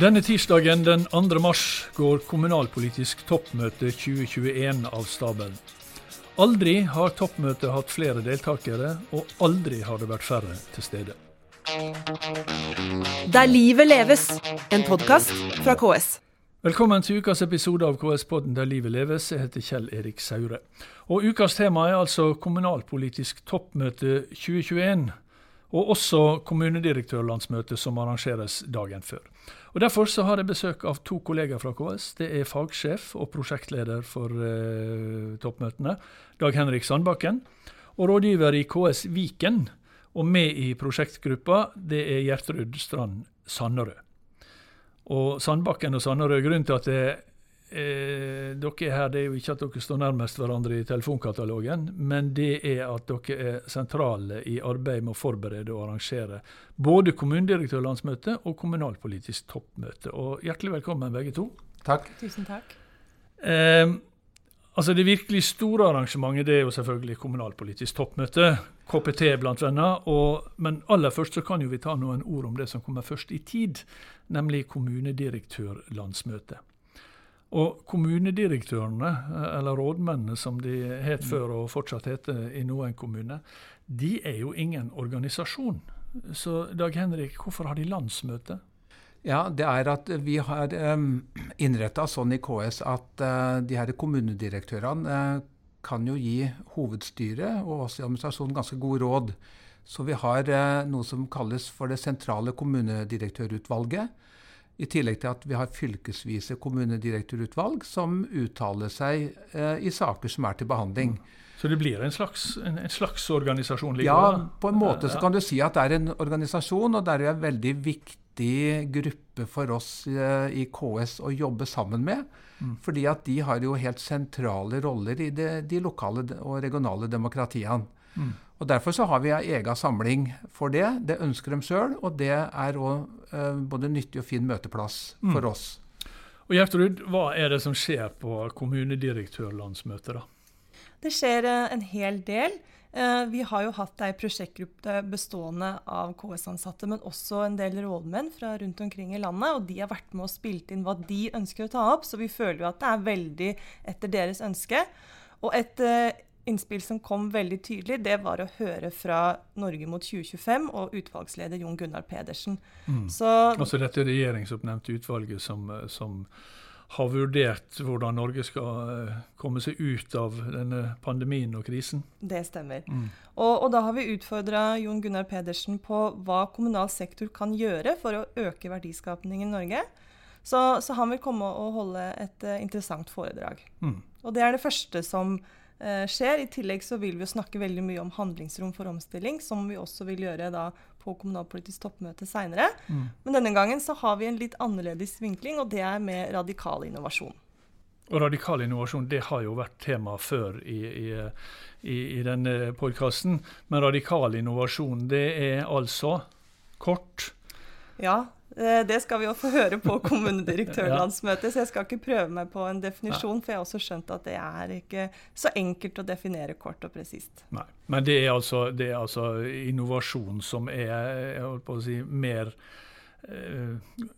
Denne tirsdagen den 2. mars går kommunalpolitisk toppmøte 2021 av stabelen. Aldri har toppmøtet hatt flere deltakere, og aldri har det vært færre til stede. Der livet leves, en podkast fra KS. Velkommen til ukas episode av KS-podden Der livet leves. Jeg heter Kjell Erik Saure. Og Ukas tema er altså kommunalpolitisk toppmøte 2021 og også kommunedirektørlandsmøtet som arrangeres dagen før. Og Derfor så har jeg besøk av to kollegaer fra KS. Det er fagsjef og prosjektleder for eh, toppmøtene, Dag Henrik Sandbakken. Og rådgiver i KS Viken, og med i prosjektgruppa, det er Gjertrud Strand Sanderød. Og Sandbakken og Sanderød, grunnen til at jeg eh, dere er her, det er jo ikke at dere står nærmest hverandre i telefonkatalogen, men det er at dere er sentrale i arbeidet med å forberede og arrangere både kommunedirektørlandsmøte og kommunalpolitisk toppmøte. Og Hjertelig velkommen, begge to. Takk. Tusen takk. Eh, altså Det virkelig store arrangementet det er jo selvfølgelig kommunalpolitisk toppmøte. KPT blant venner. Og, men aller først så kan jo vi ta noen ord om det som kommer først i tid, nemlig kommunedirektørlandsmøtet. Og kommunedirektørene, eller rådmennene som de het før og fortsatt heter i noen kommune, de er jo ingen organisasjon. Så Dag Henrik, hvorfor har de landsmøte? Ja, det er at vi har um, innretta sånn i KS at uh, de her kommunedirektørene kan jo gi hovedstyret og oss i administrasjonen ganske gode råd. Så vi har noe som kalles for det sentrale kommunedirektørutvalget. I tillegg til at vi har fylkesvise kommunedirektørutvalg som uttaler seg eh, i saker som er til behandling. Så det blir en slags, en, en slags organisasjon? Ja, på en måte så kan du si at det er en organisasjon, og det er en veldig viktig gruppe for oss eh, i KS å jobbe sammen med. Mm. Fordi at de har jo helt sentrale roller i det, de lokale og regionale demokratiene. Mm. Og Derfor så har vi ei ega samling for det. Det ønsker de sjøl, og det er òg eh, både nyttig og fin møteplass for mm. oss. Og Gjertrud, hva er det som skjer på kommunedirektørlandsmøtet, da? Det skjer eh, en hel del. Eh, vi har jo hatt ei prosjektgruppe bestående av KS-ansatte, men også en del rådmenn fra rundt omkring i landet. Og de har vært med og spilt inn hva de ønsker å ta opp, så vi føler jo at det er veldig etter deres ønske. Og et eh, innspill som kom veldig tydelig, det var å høre fra Norge mot 2025 og utvalgsleder Jon Gunnar Pedersen. Mm. Så, altså dette regjeringsoppnevnte utvalget som, som, har vurdert hvordan Norge skal eh, komme seg ut av denne pandemien og krisen? Det stemmer. Mm. Og, og, da har vi utfordra Jon Gunnar Pedersen på hva kommunal sektor kan gjøre for å øke verdiskapningen i Norge. Så, så han vil komme og holde et uh, interessant foredrag. Mm. Og det er det første som Eh, skjer. I tillegg så vil vi snakke veldig mye om handlingsrom for omstilling, som vi også vil gjøre da på kommunalpolitisk toppmøte seinere. Mm. Men denne gangen så har vi en litt annerledes vinkling, og det er med radikal innovasjon. Og radikal innovasjon det har jo vært tema før i, i, i, i denne podkasten. Men radikal innovasjon det er altså kort? Ja, Eh, det skal vi jo få høre på kommunedirektørlandsmøtet, så jeg skal ikke prøve meg på en definisjon, for jeg har også skjønt at det er ikke så enkelt å definere kort og presist. Nei, Men det er, altså, det er altså innovasjon som er jeg holdt på å si, mer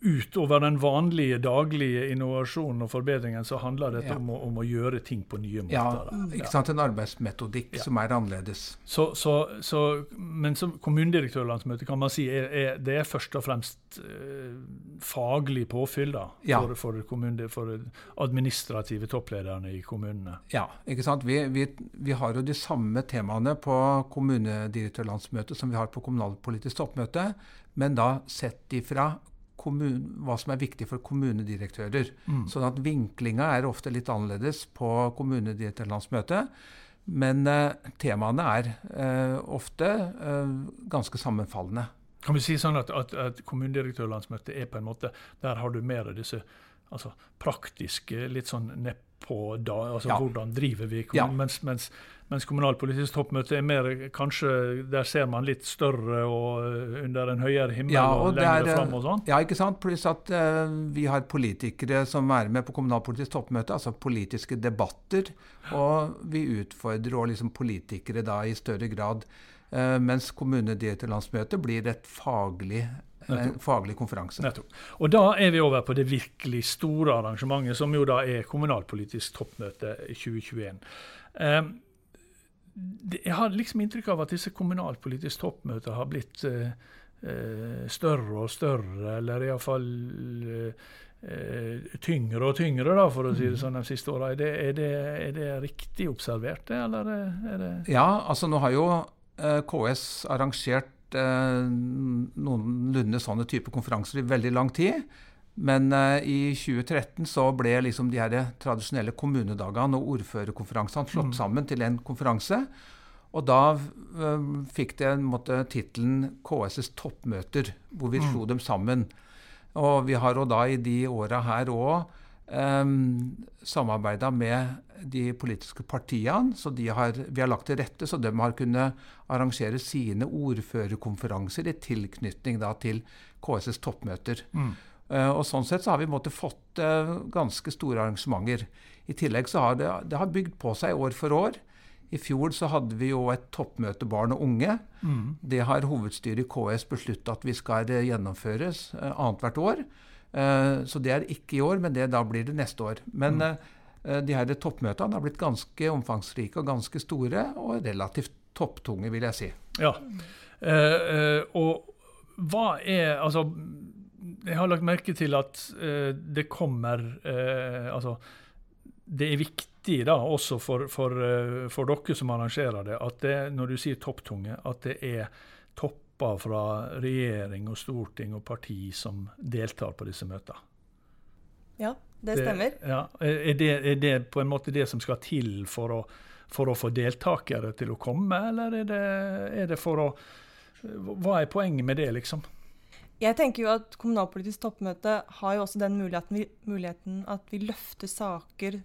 utover den vanlige daglige innovasjonen og forbedringen, så handler dette ja. om, å, om, å, gjøre ting på nye måter. Ja, ikke sant? En arbeidsmetodikk ja. som er annerledes. Så, så, så, men som kommunedirektørlandsmøte kan man si er, er, det er først og fremst eh, faglig påfyll da, for, for, kommune, for, administrative topplederne i kommunene. Ja, ikke sant. Vi, vi, vi har jo de samme temaene på kommunedirektørlandsmøtet som vi har på kommunalpolitisk toppmøte men da sett ifra hva som er viktig for kommunedirektører. Mm. Sånn at vinklinga er ofte litt annerledes på kommunedirektørlandsmøtet. Men eh, temaene er eh, ofte eh, ganske sammenfallende. Kan vi si sånn at, at, at kommunedirektørlandsmøtet er på en måte Der har du mer av disse altså, praktiske, litt sånn nedpå da, altså ja. hvordan driver vi ja. mens, mens mens kommunalpolitisk toppmøte er mer kanskje Der ser man litt større og eh, under en høyere himmel ja, og, og lenger er, fram og sånn. Ja, ikke sant. Pluss at uh, vi har politikere som er med på kommunalpolitisk toppmøte, altså politiske debatter. Og vi utfordrer også liksom politikere da i større grad. Uh, mens kommunedirektørlandsmøtet blir et faglig en faglig konferanse. Nettopp. Og da er vi over på det virkelig store arrangementet, som jo da er kommunalpolitisk toppmøte 2021. Um, jeg har liksom inntrykk av at disse kommunalpolitiske toppmøtene har blitt uh, uh, større og større, eller iallfall uh, uh, tyngre og tyngre, da, for å si det sånn, de siste åra. Er, er, er, det riktig observert, det, eller er det Ja, altså nå har jo KS arrangert noenlunde sånne type konferanser i veldig lang tid. Men eh, i 2013 så ble liksom de her tradisjonelle kommunedagene og ordførerkonferansene slått mm. sammen til en konferanse. Og da eh, fikk det tittelen KS' toppmøter, hvor vi mm. slo dem sammen. Og vi har jo da i de åra her òg um, eh, samarbeida med de politiske partiene. Så har, vi har lagt til rette så de har kunnet arrangere sine ordførerkonferanser i tilknytning da, til KS' toppmøter. Mm. Uh, og Sånn sett så har vi måtte, fått uh, ganske store arrangementer. I tillegg så har det, det har bygd på seg år for år. I fjor så hadde vi jo et toppmøte barn og unge. Mm. Det har hovedstyret i KS besluttet at vi skal uh, gjennomføres annethvert år. så det er ikke i år, men det, da blir det neste år. Men mm. De her toppmøtene har blitt ganske omfangsrike og ganske store, og relativt topptunge, vil jeg si. Ja, og hva er altså jeg har lagt merke til at eh, det kommer eh, Altså, det er viktig da, også for, for, uh, for, dere som arrangerer det, at det, når du sier topptunge, at det er topper fra regjering og storting og parti som deltar på disse møtene. Ja, det stemmer. Det, ja, er, det, er, det, på en måte det som skal til for å, for å få deltakere til å komme, eller er det, er det for å Hva er poenget med det, liksom? Jeg tenker jo at Kommunalpolitisk toppmøte har jo også den muligheten, muligheten at vi løfter saker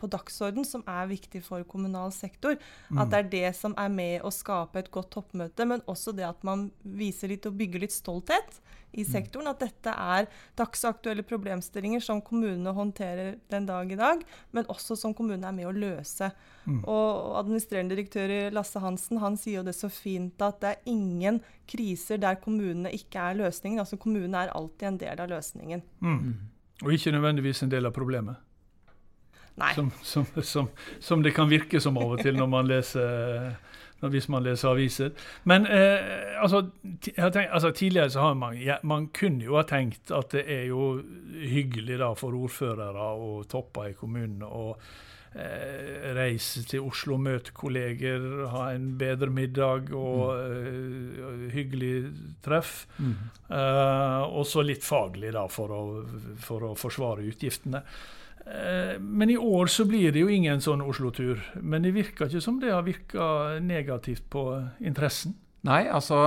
på dagsorden som er viktig for kommunal sektor. Mm. At det er det som er med å skape et godt toppmøte, men også det at man viser litt og bygger litt stolthet i mm. sektoren. At dette er dagsaktuelle problemstillinger som kommunene håndterer den dag i dag, men også som kommunene er med å løse. Mm. Og Administrerende direktør Lasse Hansen han sier jo det så fint at det er ingen kriser der kommunene ikke er løsningen. Altså Kommunene er alltid en del av løsningen. Mm. mm. Og ikke nødvendigvis en del av problemet. Som, som, som, som, det kan virke som av og til når man leser hvis man leser aviser. Men eh, altså, tenkt, altså, tidligere så har man ja, Man kunne jo ha tenkt at det er jo hyggelig da for ordførere og topper i kommunen å eh, reise til Oslo, møte kolleger, ha en bedre middag og mm. eh, hyggelig treff. Mm. Eh, og så litt faglig, da, for å, for å forsvare utgiftene. Eh, men i år så blir det jo ingen sånn Oslo-tur. Men det virker ikke som det har virka negativt på interessen? Nei, altså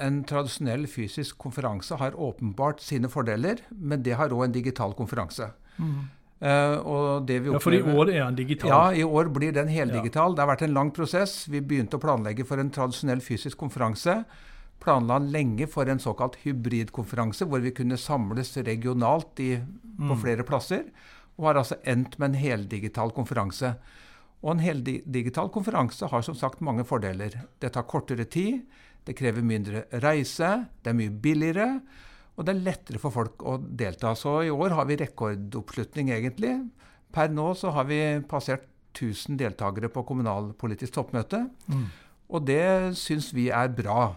en tradisjonell fysisk konferanse har åpenbart sine fordeler, men det har òg en digital konferanse. Mm. Uh, ja, For i år er den digital? Ja, i år blir den heldigital. Ja. Det har vært en lang prosess. Vi begynte å planlegge for en tradisjonell fysisk konferanse. Planla lenge for en såkalt hybridkonferanse, hvor vi kunne samles regionalt i, på mm. flere plasser og har altså endt med en heldigital konferanse. Og en heldigital konferanse har som sagt mange fordeler. Det tar kortere tid, det krever mindre reise, det er mye billigere, og det er lettere for folk å delta. Så i år har vi rekordoppslutning, egentlig. Per nå så har vi passert 1000 deltakere på kommunalpolitisk toppmøte. Mm. Og det syns vi er bra.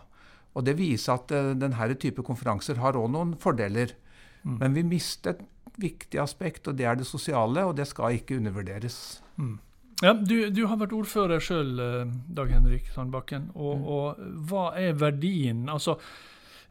Og det viser at uh, denne type konferanser har òg noen fordeler. Mm. Men vi mistet viktig aspekt, og det er det sosiale, og det skal ikke undervurderes. Mm. Ja, du, du, har vært ordfører sjøl, eh, Dag Henrik Sandbakken. Og, mm. og, hva er verdien? Altså,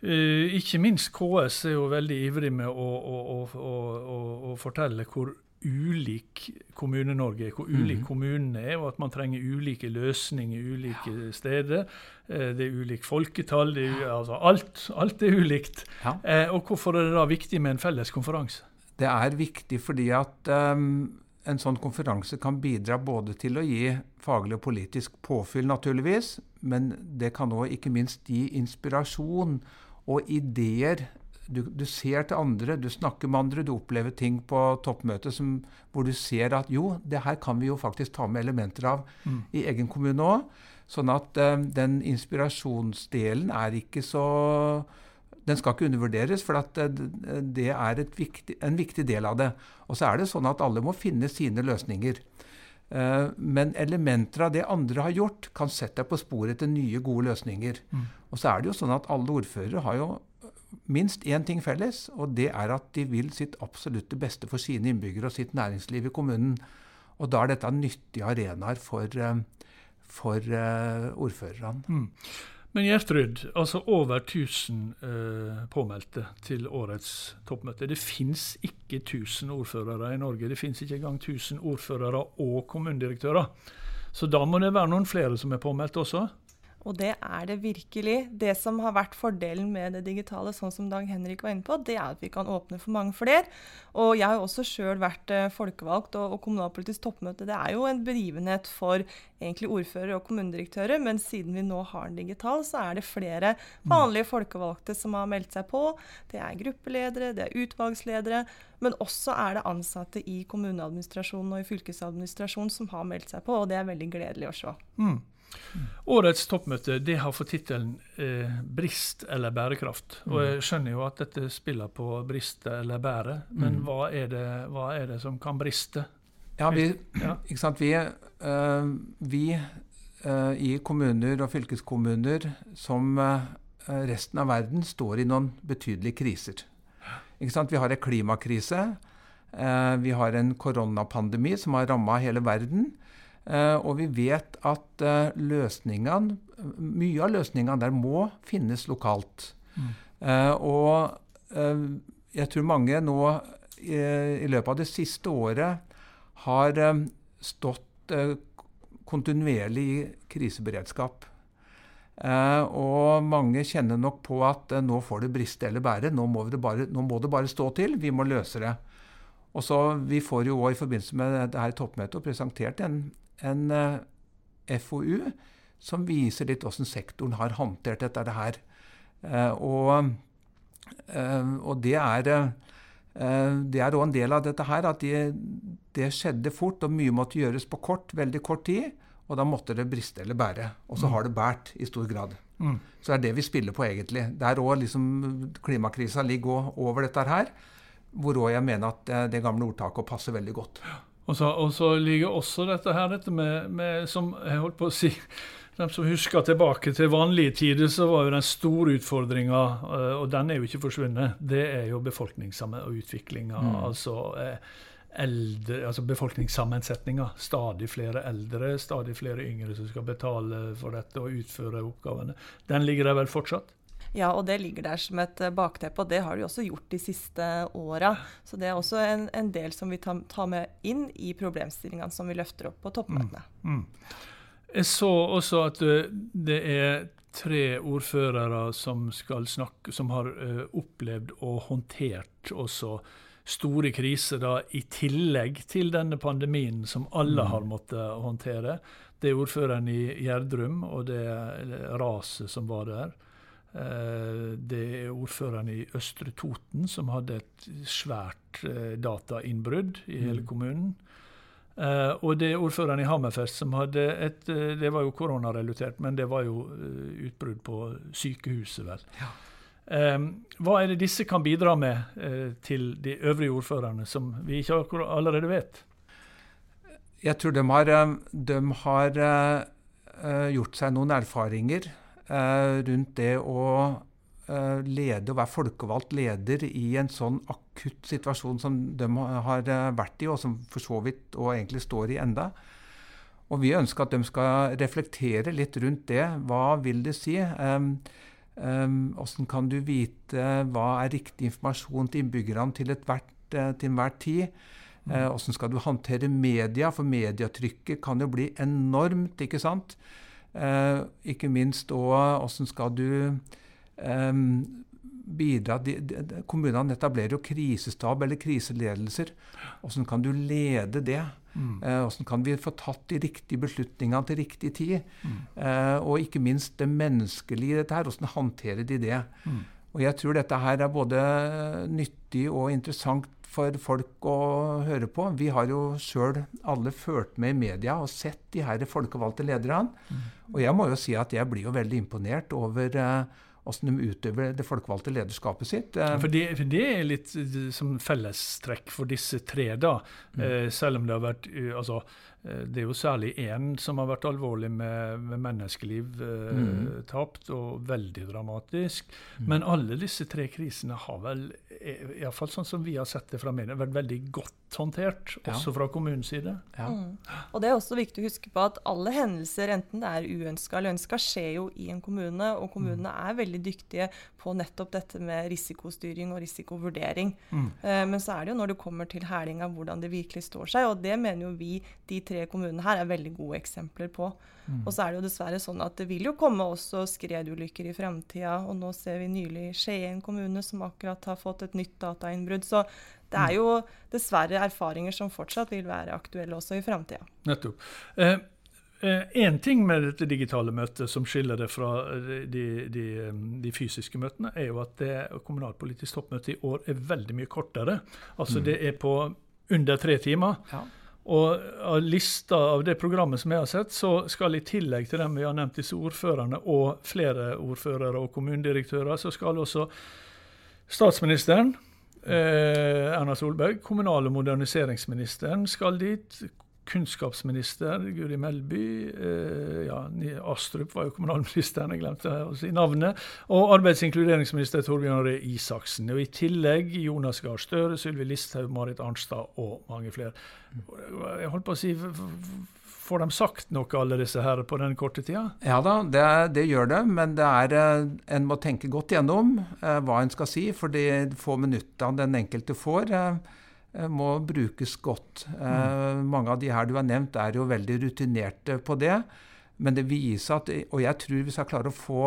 uh, ikke minst KS er jo veldig ivrig med å, å, å, å fortelle hvor ulik Kommune-Norge er, hvor ulik mm. kommunene er, og at man trenger ulike løsninger ulike ja. steder. Uh, det er ulikt folketall, er, altså alt, alt, er ulikt. Ja. Og hvorfor er det da viktig med en felles konferanse? Det er viktig fordi at um, en sånn konferanse kan bidra både til å gi faglig og politisk påfyll, naturligvis, men det kan òg ikke minst gi inspirasjon og ideer. Du, du, ser til andre, du snakker med andre, du opplever ting på toppmøtet som, hvor du ser at jo, det her kan vi jo faktisk ta med elementer av mm. i egen kommune òg. Sånn at um, den inspirasjonsdelen er ikke så den skal ikke undervurderes, for det er viktig, en viktig del av det. Og så er det sånn at alle må finne sine løsninger. Eh, men elementer av det andre har gjort, kan sette deg på sporet til nye, gode løsninger. Mm. Og så er det jo sånn at alle ordførere har jo minst én ting felles, og det er at de vil sitt absolutte beste for sine innbyggere og sitt næringsliv i kommunen. Og da er dette nyttige arenaer for, eh, for ordførerne. Mm. Men Gjertrud, altså over 1000 eh, påmeldte til årets toppmøte. Det fins ikke 1000 ordførere i Norge. Det fins ikke engang 1000 ordførere og kommunedirektører. Så da må det være noen flere som er påmeldt også? Og det er det virkelig. Det som har vært fordelen med det digitale, sånn som Dag Henrik var inne på, det er at vi kan åpne for mange flere. Og jeg har jo også sjøl vært eh, folkevalgt og, og, kommunalpolitisk toppmøte. Det er jo en begivenhet for egentlig ordførere og kommunedirektører, men siden vi nå har den digital, så er det flere vanlige folkevalgte som har meldt seg på. Det er gruppeledere, det er utvalgsledere. Men også er det ansatte i kommuneadministrasjonen og i fylkesadministrasjonen som har meldt seg på, og det er veldig gledelig å se. Mm. Årets toppmøte det har fått tittelen eh, 'Brist eller bærekraft'. Og mm. Jeg skjønner jo at dette spiller på briste eller bære, men mm. hva, er det, hva, er det, som kan briste? Ja, Vi, ja. Ikke sant? vi, uh, vi uh, i kommuner og fylkeskommuner som uh, resten av verden står i noen betydelige kriser. Ikke sant? Vi har en klimakrise. vi har en koronapandemi som har ramma hele verden. Uh, og vi vet at uh, løsningene, mye av løsningene der må finnes lokalt. Mm. Uh, og jeg tror mange nå i, løpet av det siste året har stått kontinuerlig i kriseberedskap. og mange kjenner nok på at nå får det briste eller bære. Nå må, bare, nå må det bare stå til. Vi må løse det. Og så Vi får jo også i forbindelse med dette toppmøtet presentert en, en eh, FoU som viser litt hvordan sektoren har håndtert dette her. Uh, og, uh, og, det er det er òg en del av dette her, at det, det skjedde fort, og mye måtte gjøres på kort, veldig kort tid. Og da måtte det briste eller bære. Og så mm. har det båret i stor grad. Mm. Så det er det vi spiller på, egentlig. Der òg liksom klimakrisa ligger over dette her. Hvor òg jeg mener at det gamle ordtaket passer veldig godt. Og så, og så, ligger også dette her, dette med, med, som jeg holdt på å si De som husker tilbake til vanlige tider, så var jo den store utfordringa, eh, og den er jo ikke forsvunnet, det er jo befolkningsutviklinga. Mm. Altså, eh, eldre, altså befolkningssammensetninga. Stadig flere eldre, stadig flere yngre som skal betale for dette og utføre oppgavene. Den ligger der vel fortsatt? Ja, og det ligger der som et eh, bakteppe, og det har de også gjort de siste åra. Så det er også en, en del som vi tar, tar, med inn i problemstillingene som vi løfter opp på toppmøtene. Mm. Mm. Jeg så også at eh, det er tre ordførere som snakke, som har uh, opplevd og håndtert også store kriser da, i tillegg til denne pandemien som alle mm. har måttet håndtere. Det er ordføreren i Gjerdrum og det raset som var der. Eh, det er ordføreren i Østre Toten som hadde et svært eh, datainnbrudd i hele mm. kommunen. Uh, og det er ordføreren i Hammerfest som hadde et uh, Det var jo koronarelatert, men det var jo uh, utbrudd på sykehuset, vel. Ja. hva er det disse kan bidra med til de øvrige ordførerne, som vi ikke allerede vet? Jeg tror de har, de har gjort seg noen erfaringer Eh, rundt det å eh, lede og være folkevalgt leder i en sånn akutt situasjon som de har eh, vært i, og som for så vidt og egentlig står i enda. Og vi ønsker at de skal reflektere litt rundt det. Hva vil det si? Um, um, hvordan kan du vite hva er riktig informasjon til innbyggerne til, hvert, til enhver tid? Uh, hvordan skal du håndtere media? For mediatrykket kan jo bli enormt. ikke sant? Eh, ikke minst òg hvordan skal du eh, bidra de, de, Kommunene etablerer jo krisestab eller kriseledelser. Hvordan kan du lede det? Mm. Eh, hvordan kan vi få tatt de riktige beslutningene til riktig tid? Mm. Eh, og ikke minst det menneskelige i dette her. Hvordan håndterer de det? Mm. Og jeg tror dette her er både nyttig og interessant for folk å høre på. Vi har jo sjøl alle ført med i media og sett de her folkevalgte lederne. Mm. Og jeg må jo si at jeg blir jo veldig imponert over, uh, hvordan de utøver det folkevalgte lederskapet sitt. For det, for det er litt som fellestrekk for disse tre, da. Mm. selv om det har vært altså, det er jo særlig én som har vært alvorlig med, med menneskeliv eh, mm. tapt, og veldig dramatisk. Mm. Men alle disse tre krisene har vel, iallfall sånn som vi har sett det fra media, vært veldig godt håndtert, ja. også fra kommunens side. Ja. Mm. Og det er også viktig å huske på at alle hendelser, enten det er uønska eller ønska, skjer jo i en kommune, og kommunene mm. er veldig dyktige på nettopp dette med risikostyring og risikovurdering. Mm. Eh, men så er det jo når det kommer til hælinga, hvordan det virkelig står seg, og det mener jo vi de tre tre kommunene her er veldig gode eksempler på. Mm. Og så er det jo dessverre sånn at det vil jo komme også skredulykker i fremtida. Og nå ser vi nylig Skien kommune som akkurat har fått et nytt datainnbrudd. Så det er mm. jo dessverre erfaringer som fortsatt vil være aktuelle også i fremtida. Nettopp. Eh, Én eh, ting med dette digitale møtet som skiller det fra de, de, de, fysiske møtene, er jo at det kommunalpolitisk toppmøte i år er veldig mye kortere. Altså mm. det er på under tre timer. Ja. Og av lista av det programmet som jeg har sett, så skal i tillegg til dem vi har nevnt disse ordførerne, og flere ordførere og kommunedirektører, så skal også statsministeren, eh, Erna Solberg, kommunal- og moderniseringsministeren skal dit kunnskapsminister Guri Melby. Eh, ja, Astrup var jo kommunalministeren, jeg glemte å si navnet. Og arbeids- og inkluderingsminister Torbjørn Røe Isaksen. Og I tillegg Jonas Gahr Støre, Sylvi Listhaug, Marit Arnstad og mange flere. Jeg holdt på å si Får de sagt noe, alle disse her, på den korte tida? Ja da, det, det gjør det. Men det er, eh, en må tenke godt gjennom eh, hva en skal si. For de få minuttene den enkelte får, må brukes godt. Mm. mange av de her du har nevnt, er jo veldig rutinerte på det. Men det viser at Og jeg tror vi skal klare å få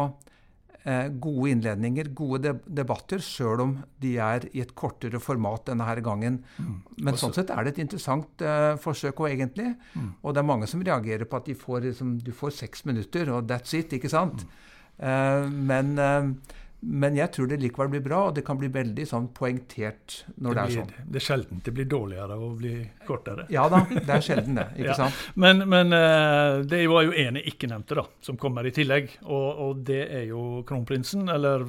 eh, gode innledninger, gode debatter, sjøl om de er i et kortere format denne her gangen. Mm. Men Også, sånn sett er det et interessant uh, forsøk òg, egentlig. Mm. Og det er mange som reagerer på at de får, liksom, du får seks minutter, og that's it, ikke sant? Uh, men uh, men jeg tror det likevel blir bra, og det kan bli veldig sånn poengtert når det, det er sånn. Det er sjelden det blir dårligere og å bli kortere. Ja da, det er sjelden det. ikke ja. sant? Men, men uh, det var jo ene ikke-nevnte da, som kommer i tillegg, og, og, det er jo kronprinsen, eller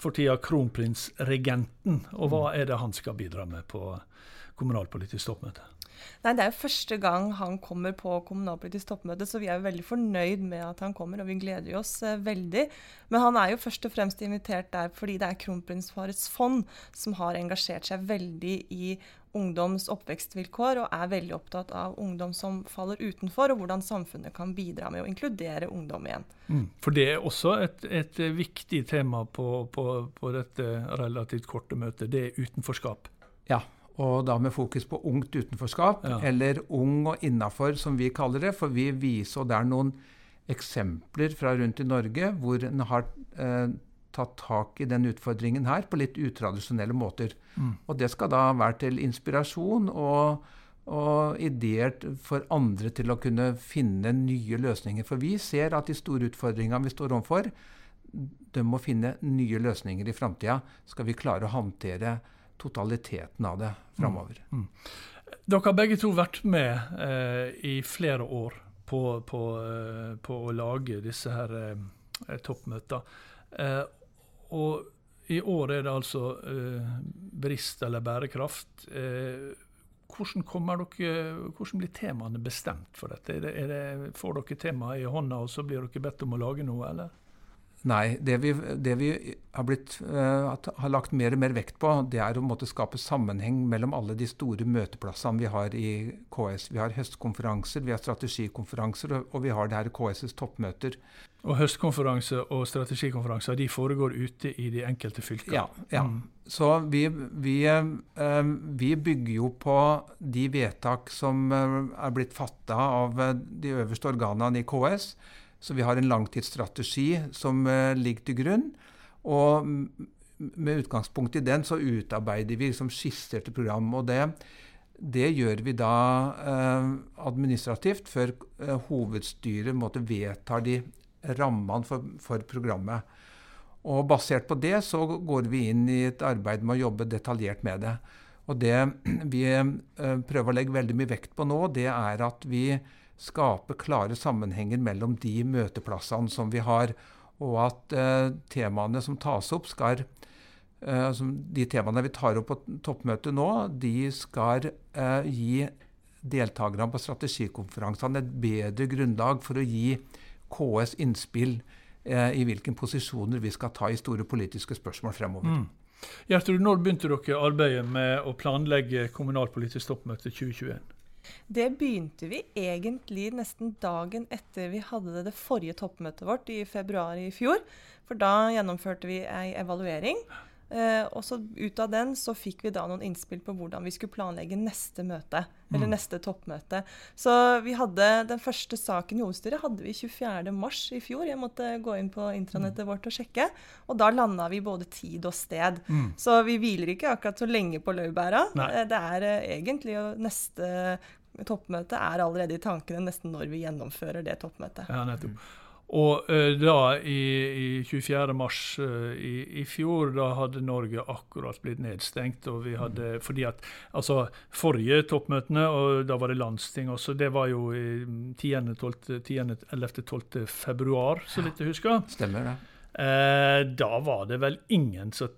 for tida kronprinsregenten. Og hva mm. er det han skal bidra med på kommunalpolitisk toppmøte? Nei, Det er jo første gang han kommer på kommunalpolitisk toppmøte, så vi er jo veldig fornøyd med at han kommer, og vi gleder oss eh, veldig. Men han er jo først og fremst invitert der fordi det er kronprinsparets fond som har engasjert seg veldig i ungdoms oppvekstvilkår, og er veldig opptatt av ungdom som faller utenfor, og hvordan samfunnet kan bidra med å inkludere ungdom igjen. Mm. For det er også et, et viktig tema på, på, på, dette relativt korte møtet, det er utenforskap. Ja, og da med fokus på ungt utenforskap, ja. eller ung og innafor, som vi kaller det. For vi viser, og det er noen eksempler fra rundt i Norge hvor en har eh, tatt tak i den utfordringen her på litt utradisjonelle måter. Mm. Og det skal da være til inspirasjon og, og, ideer for andre til å kunne finne nye løsninger. For vi ser at de store utfordringene vi står overfor, de må finne nye løsninger i framtida. Skal vi klare å håndtere totaliteten av det framover. Mm. Mm. Dere har begge to vært med eh, i flere år på, på, eh, på, å lage disse her eh, toppmøtene. Eh, og i år er det altså eh, brist eller bærekraft. Eh, hvordan, dere, hvordan, blir temaene bestemt for dette? Er det, er det, får dere temaet i hånda, og så blir dere bedt om å lage noe, eller? Nei. Det vi, det vi har, blitt, uh, har, lagt mer og mer vekt på, det er å måtte skape sammenheng mellom alle de store møteplassene vi har i KS. Vi har høstkonferanser, vi har strategikonferanser, og, vi har det her KS' toppmøter. Og høstkonferanse og strategikonferanser de foregår ute i de enkelte fylkene? Ja. ja. Mm. Så vi, vi, uh, vi, bygger jo på de vedtak som uh, er blitt fatta av de øverste organene i KS. Så vi har en langtidsstrategi som uh, ligger til grunn. Og med utgangspunkt i den så utarbeider vi liksom skisser til program. Og det, det gjør vi da uh, administrativt før uh, hovedstyret vedtar de rammene for, for, programmet. Og basert på det så går vi inn i et arbeid med å jobbe detaljert med det. Og det vi prøver å legge veldig mye vekt på nå, det er at vi skape klare sammenhenger mellom de møteplassene som vi har. Og at eh, temaene som tas opp, skal eh, De temaene vi tar opp på toppmøtet nå, de skal eh, gi deltakerne på strategikonferansene et bedre grunnlag for å gi KS innspill eh, i hvilke posisjoner vi skal ta i store politiske spørsmål fremover. Mm. Gjertrud, når begynte dere arbeidet med å planlegge kommunalpolitisk toppmøte 2021? Det begynte vi egentlig nesten dagen etter vi hadde det forrige toppmøtet vårt i februar i fjor. For da gjennomførte vi ei evaluering. Eh, og så ut av den så fikk vi da noen innspill på hvordan vi skulle planlegge neste møte. Mm. Eller neste toppmøte. Så vi hadde den første saken i hovedstyret hadde vi 24.3 i fjor. Jeg måtte gå inn på intranettet mm. vårt og sjekke. Og da landa vi både tid og sted. Mm. Så vi hviler ikke akkurat så lenge på laurbæra. Eh, det er eh, egentlig neste toppmøte er allerede i tankene nesten når vi gjennomfører det toppmøtet. Ja, nettopp. Og uh, da, i, i 24. mars uh, i, i, fjor, da hadde Norge akkurat blitt nedstengt. og vi hadde, mm. fordi at, altså Forrige toppmøtene, og da var det landsting også, det var jo 11.-12. februar, så vidt jeg husker. Stemmer det. Eh, da var det vel ingen som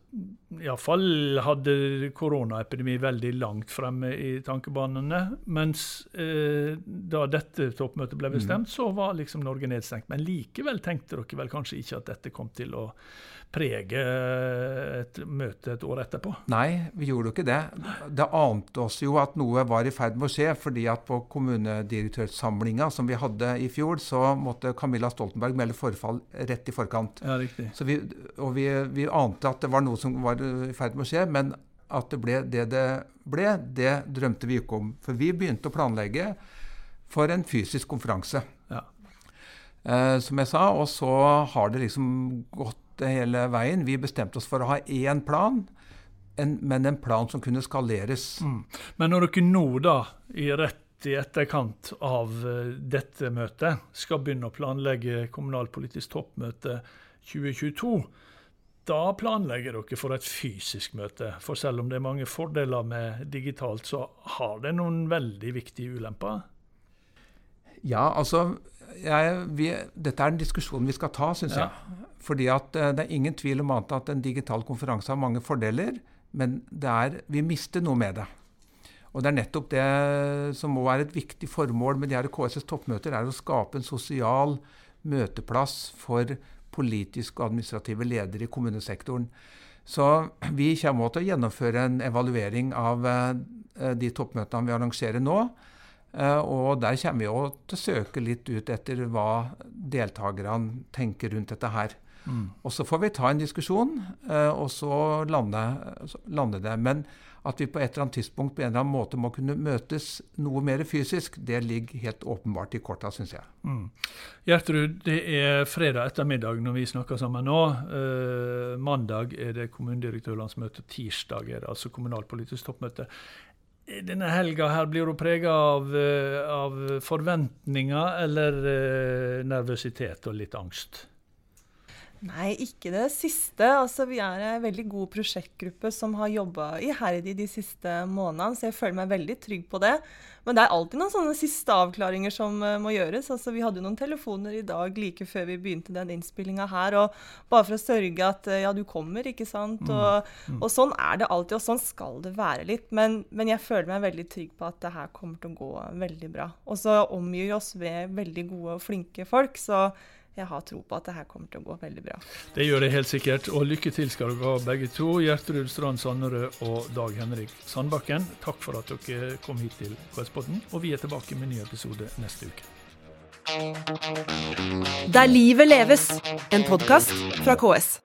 iallfall hadde koronaepidemi veldig langt fremme i tankebanene. Mens eh, da dette toppmøtet ble bestemt, mm. så var liksom Norge nedstengt. Men likevel tenkte dere vel kanskje ikke at dette kom til å prege et møte et år etterpå? Nei, vi gjorde jo ikke det. Det ante oss jo at noe var i ferd med å skje. fordi at på kommunedirektørsamlinga som vi hadde i fjor, så måtte Camilla Stoltenberg melde forfall rett i forkant. Ja, riktig. Så vi, og vi, vi ante at det var noe som var i ferd med å skje. men at det ble det det ble, det drømte vi ikke om. For vi begynte å planlegge for en fysisk konferanse. Ja. Eh, som jeg sa, og så har det liksom gått hele veien. Vi bestemte oss for å ha én plan, en, men en plan som kunne skaleres. Mm. Men når dere nå, da, i rett i etterkant av uh, dette møtet, skal begynne å planlegge kommunalpolitisk toppmøte 2022, da planlegger dere for et fysisk møte. For selv om det er mange fordeler med digitalt, så har det noen veldig viktige ulemper? Ja, altså jeg, vi, Dette er en diskusjon vi skal ta, syns ja. jeg. Fordi at eh, Det er ingen tvil om at en digital konferanse har mange fordeler, men er, vi mister noe med det. Og Det er nettopp det som må være et viktig formål med de her KSS toppmøter, er å skape en sosial møteplass for politiske og administrative ledere i kommunesektoren. Så vi kommer til å gjennomføre en evaluering av eh, de toppmøtene vi arrangerer nå. Eh, og der kommer vi også til å søke litt ut etter hva deltakerne tenker rundt dette her. Mm. Og så får vi ta en diskusjon, eh, og så lande, lande, det. Men at vi på et eller annet tidspunkt på en eller annen måte må kunne møtes noe mer fysisk, det ligger helt åpenbart i korta, syns jeg. Mm. Gjertrud, det er fredag ettermiddag når vi snakker sammen nå. Eh, mandag er det kommunedirektørlandsmøte, tirsdag er det altså kommunalpolitisk toppmøte. Denne helga her blir hun prega av, eh, av, forventninger eller eh, nervøsitet og litt angst? Nei, ikke det siste. Altså, vi er en veldig god prosjektgruppe som har jobba iherdig de siste månedene, så jeg føler meg veldig trygg på det. Men det er alltid noen sånne siste avklaringer som uh, må gjøres. Altså, vi hadde jo noen telefoner i dag like før vi begynte den innspillinga her, og bare for å sørge at uh, ja, du kommer, ikke sant. Mm. Og, mm. og, sånn er det alltid, og sånn skal det være litt. Men, men, jeg føler meg veldig trygg på at det her kommer til å gå veldig bra. Og så omgir vi oss ved veldig gode og flinke folk. så jeg har tro på at det her kommer til å gå veldig bra. Det gjør det helt sikkert, og lykke til skal dere ha begge to. Gjertrud Strand Sannerød og Dag Henrik Sandbakken, takk for at dere kom hit til KS-podden, og vi er tilbake med en ny episode neste uke. Der livet leves, en podkast fra KS.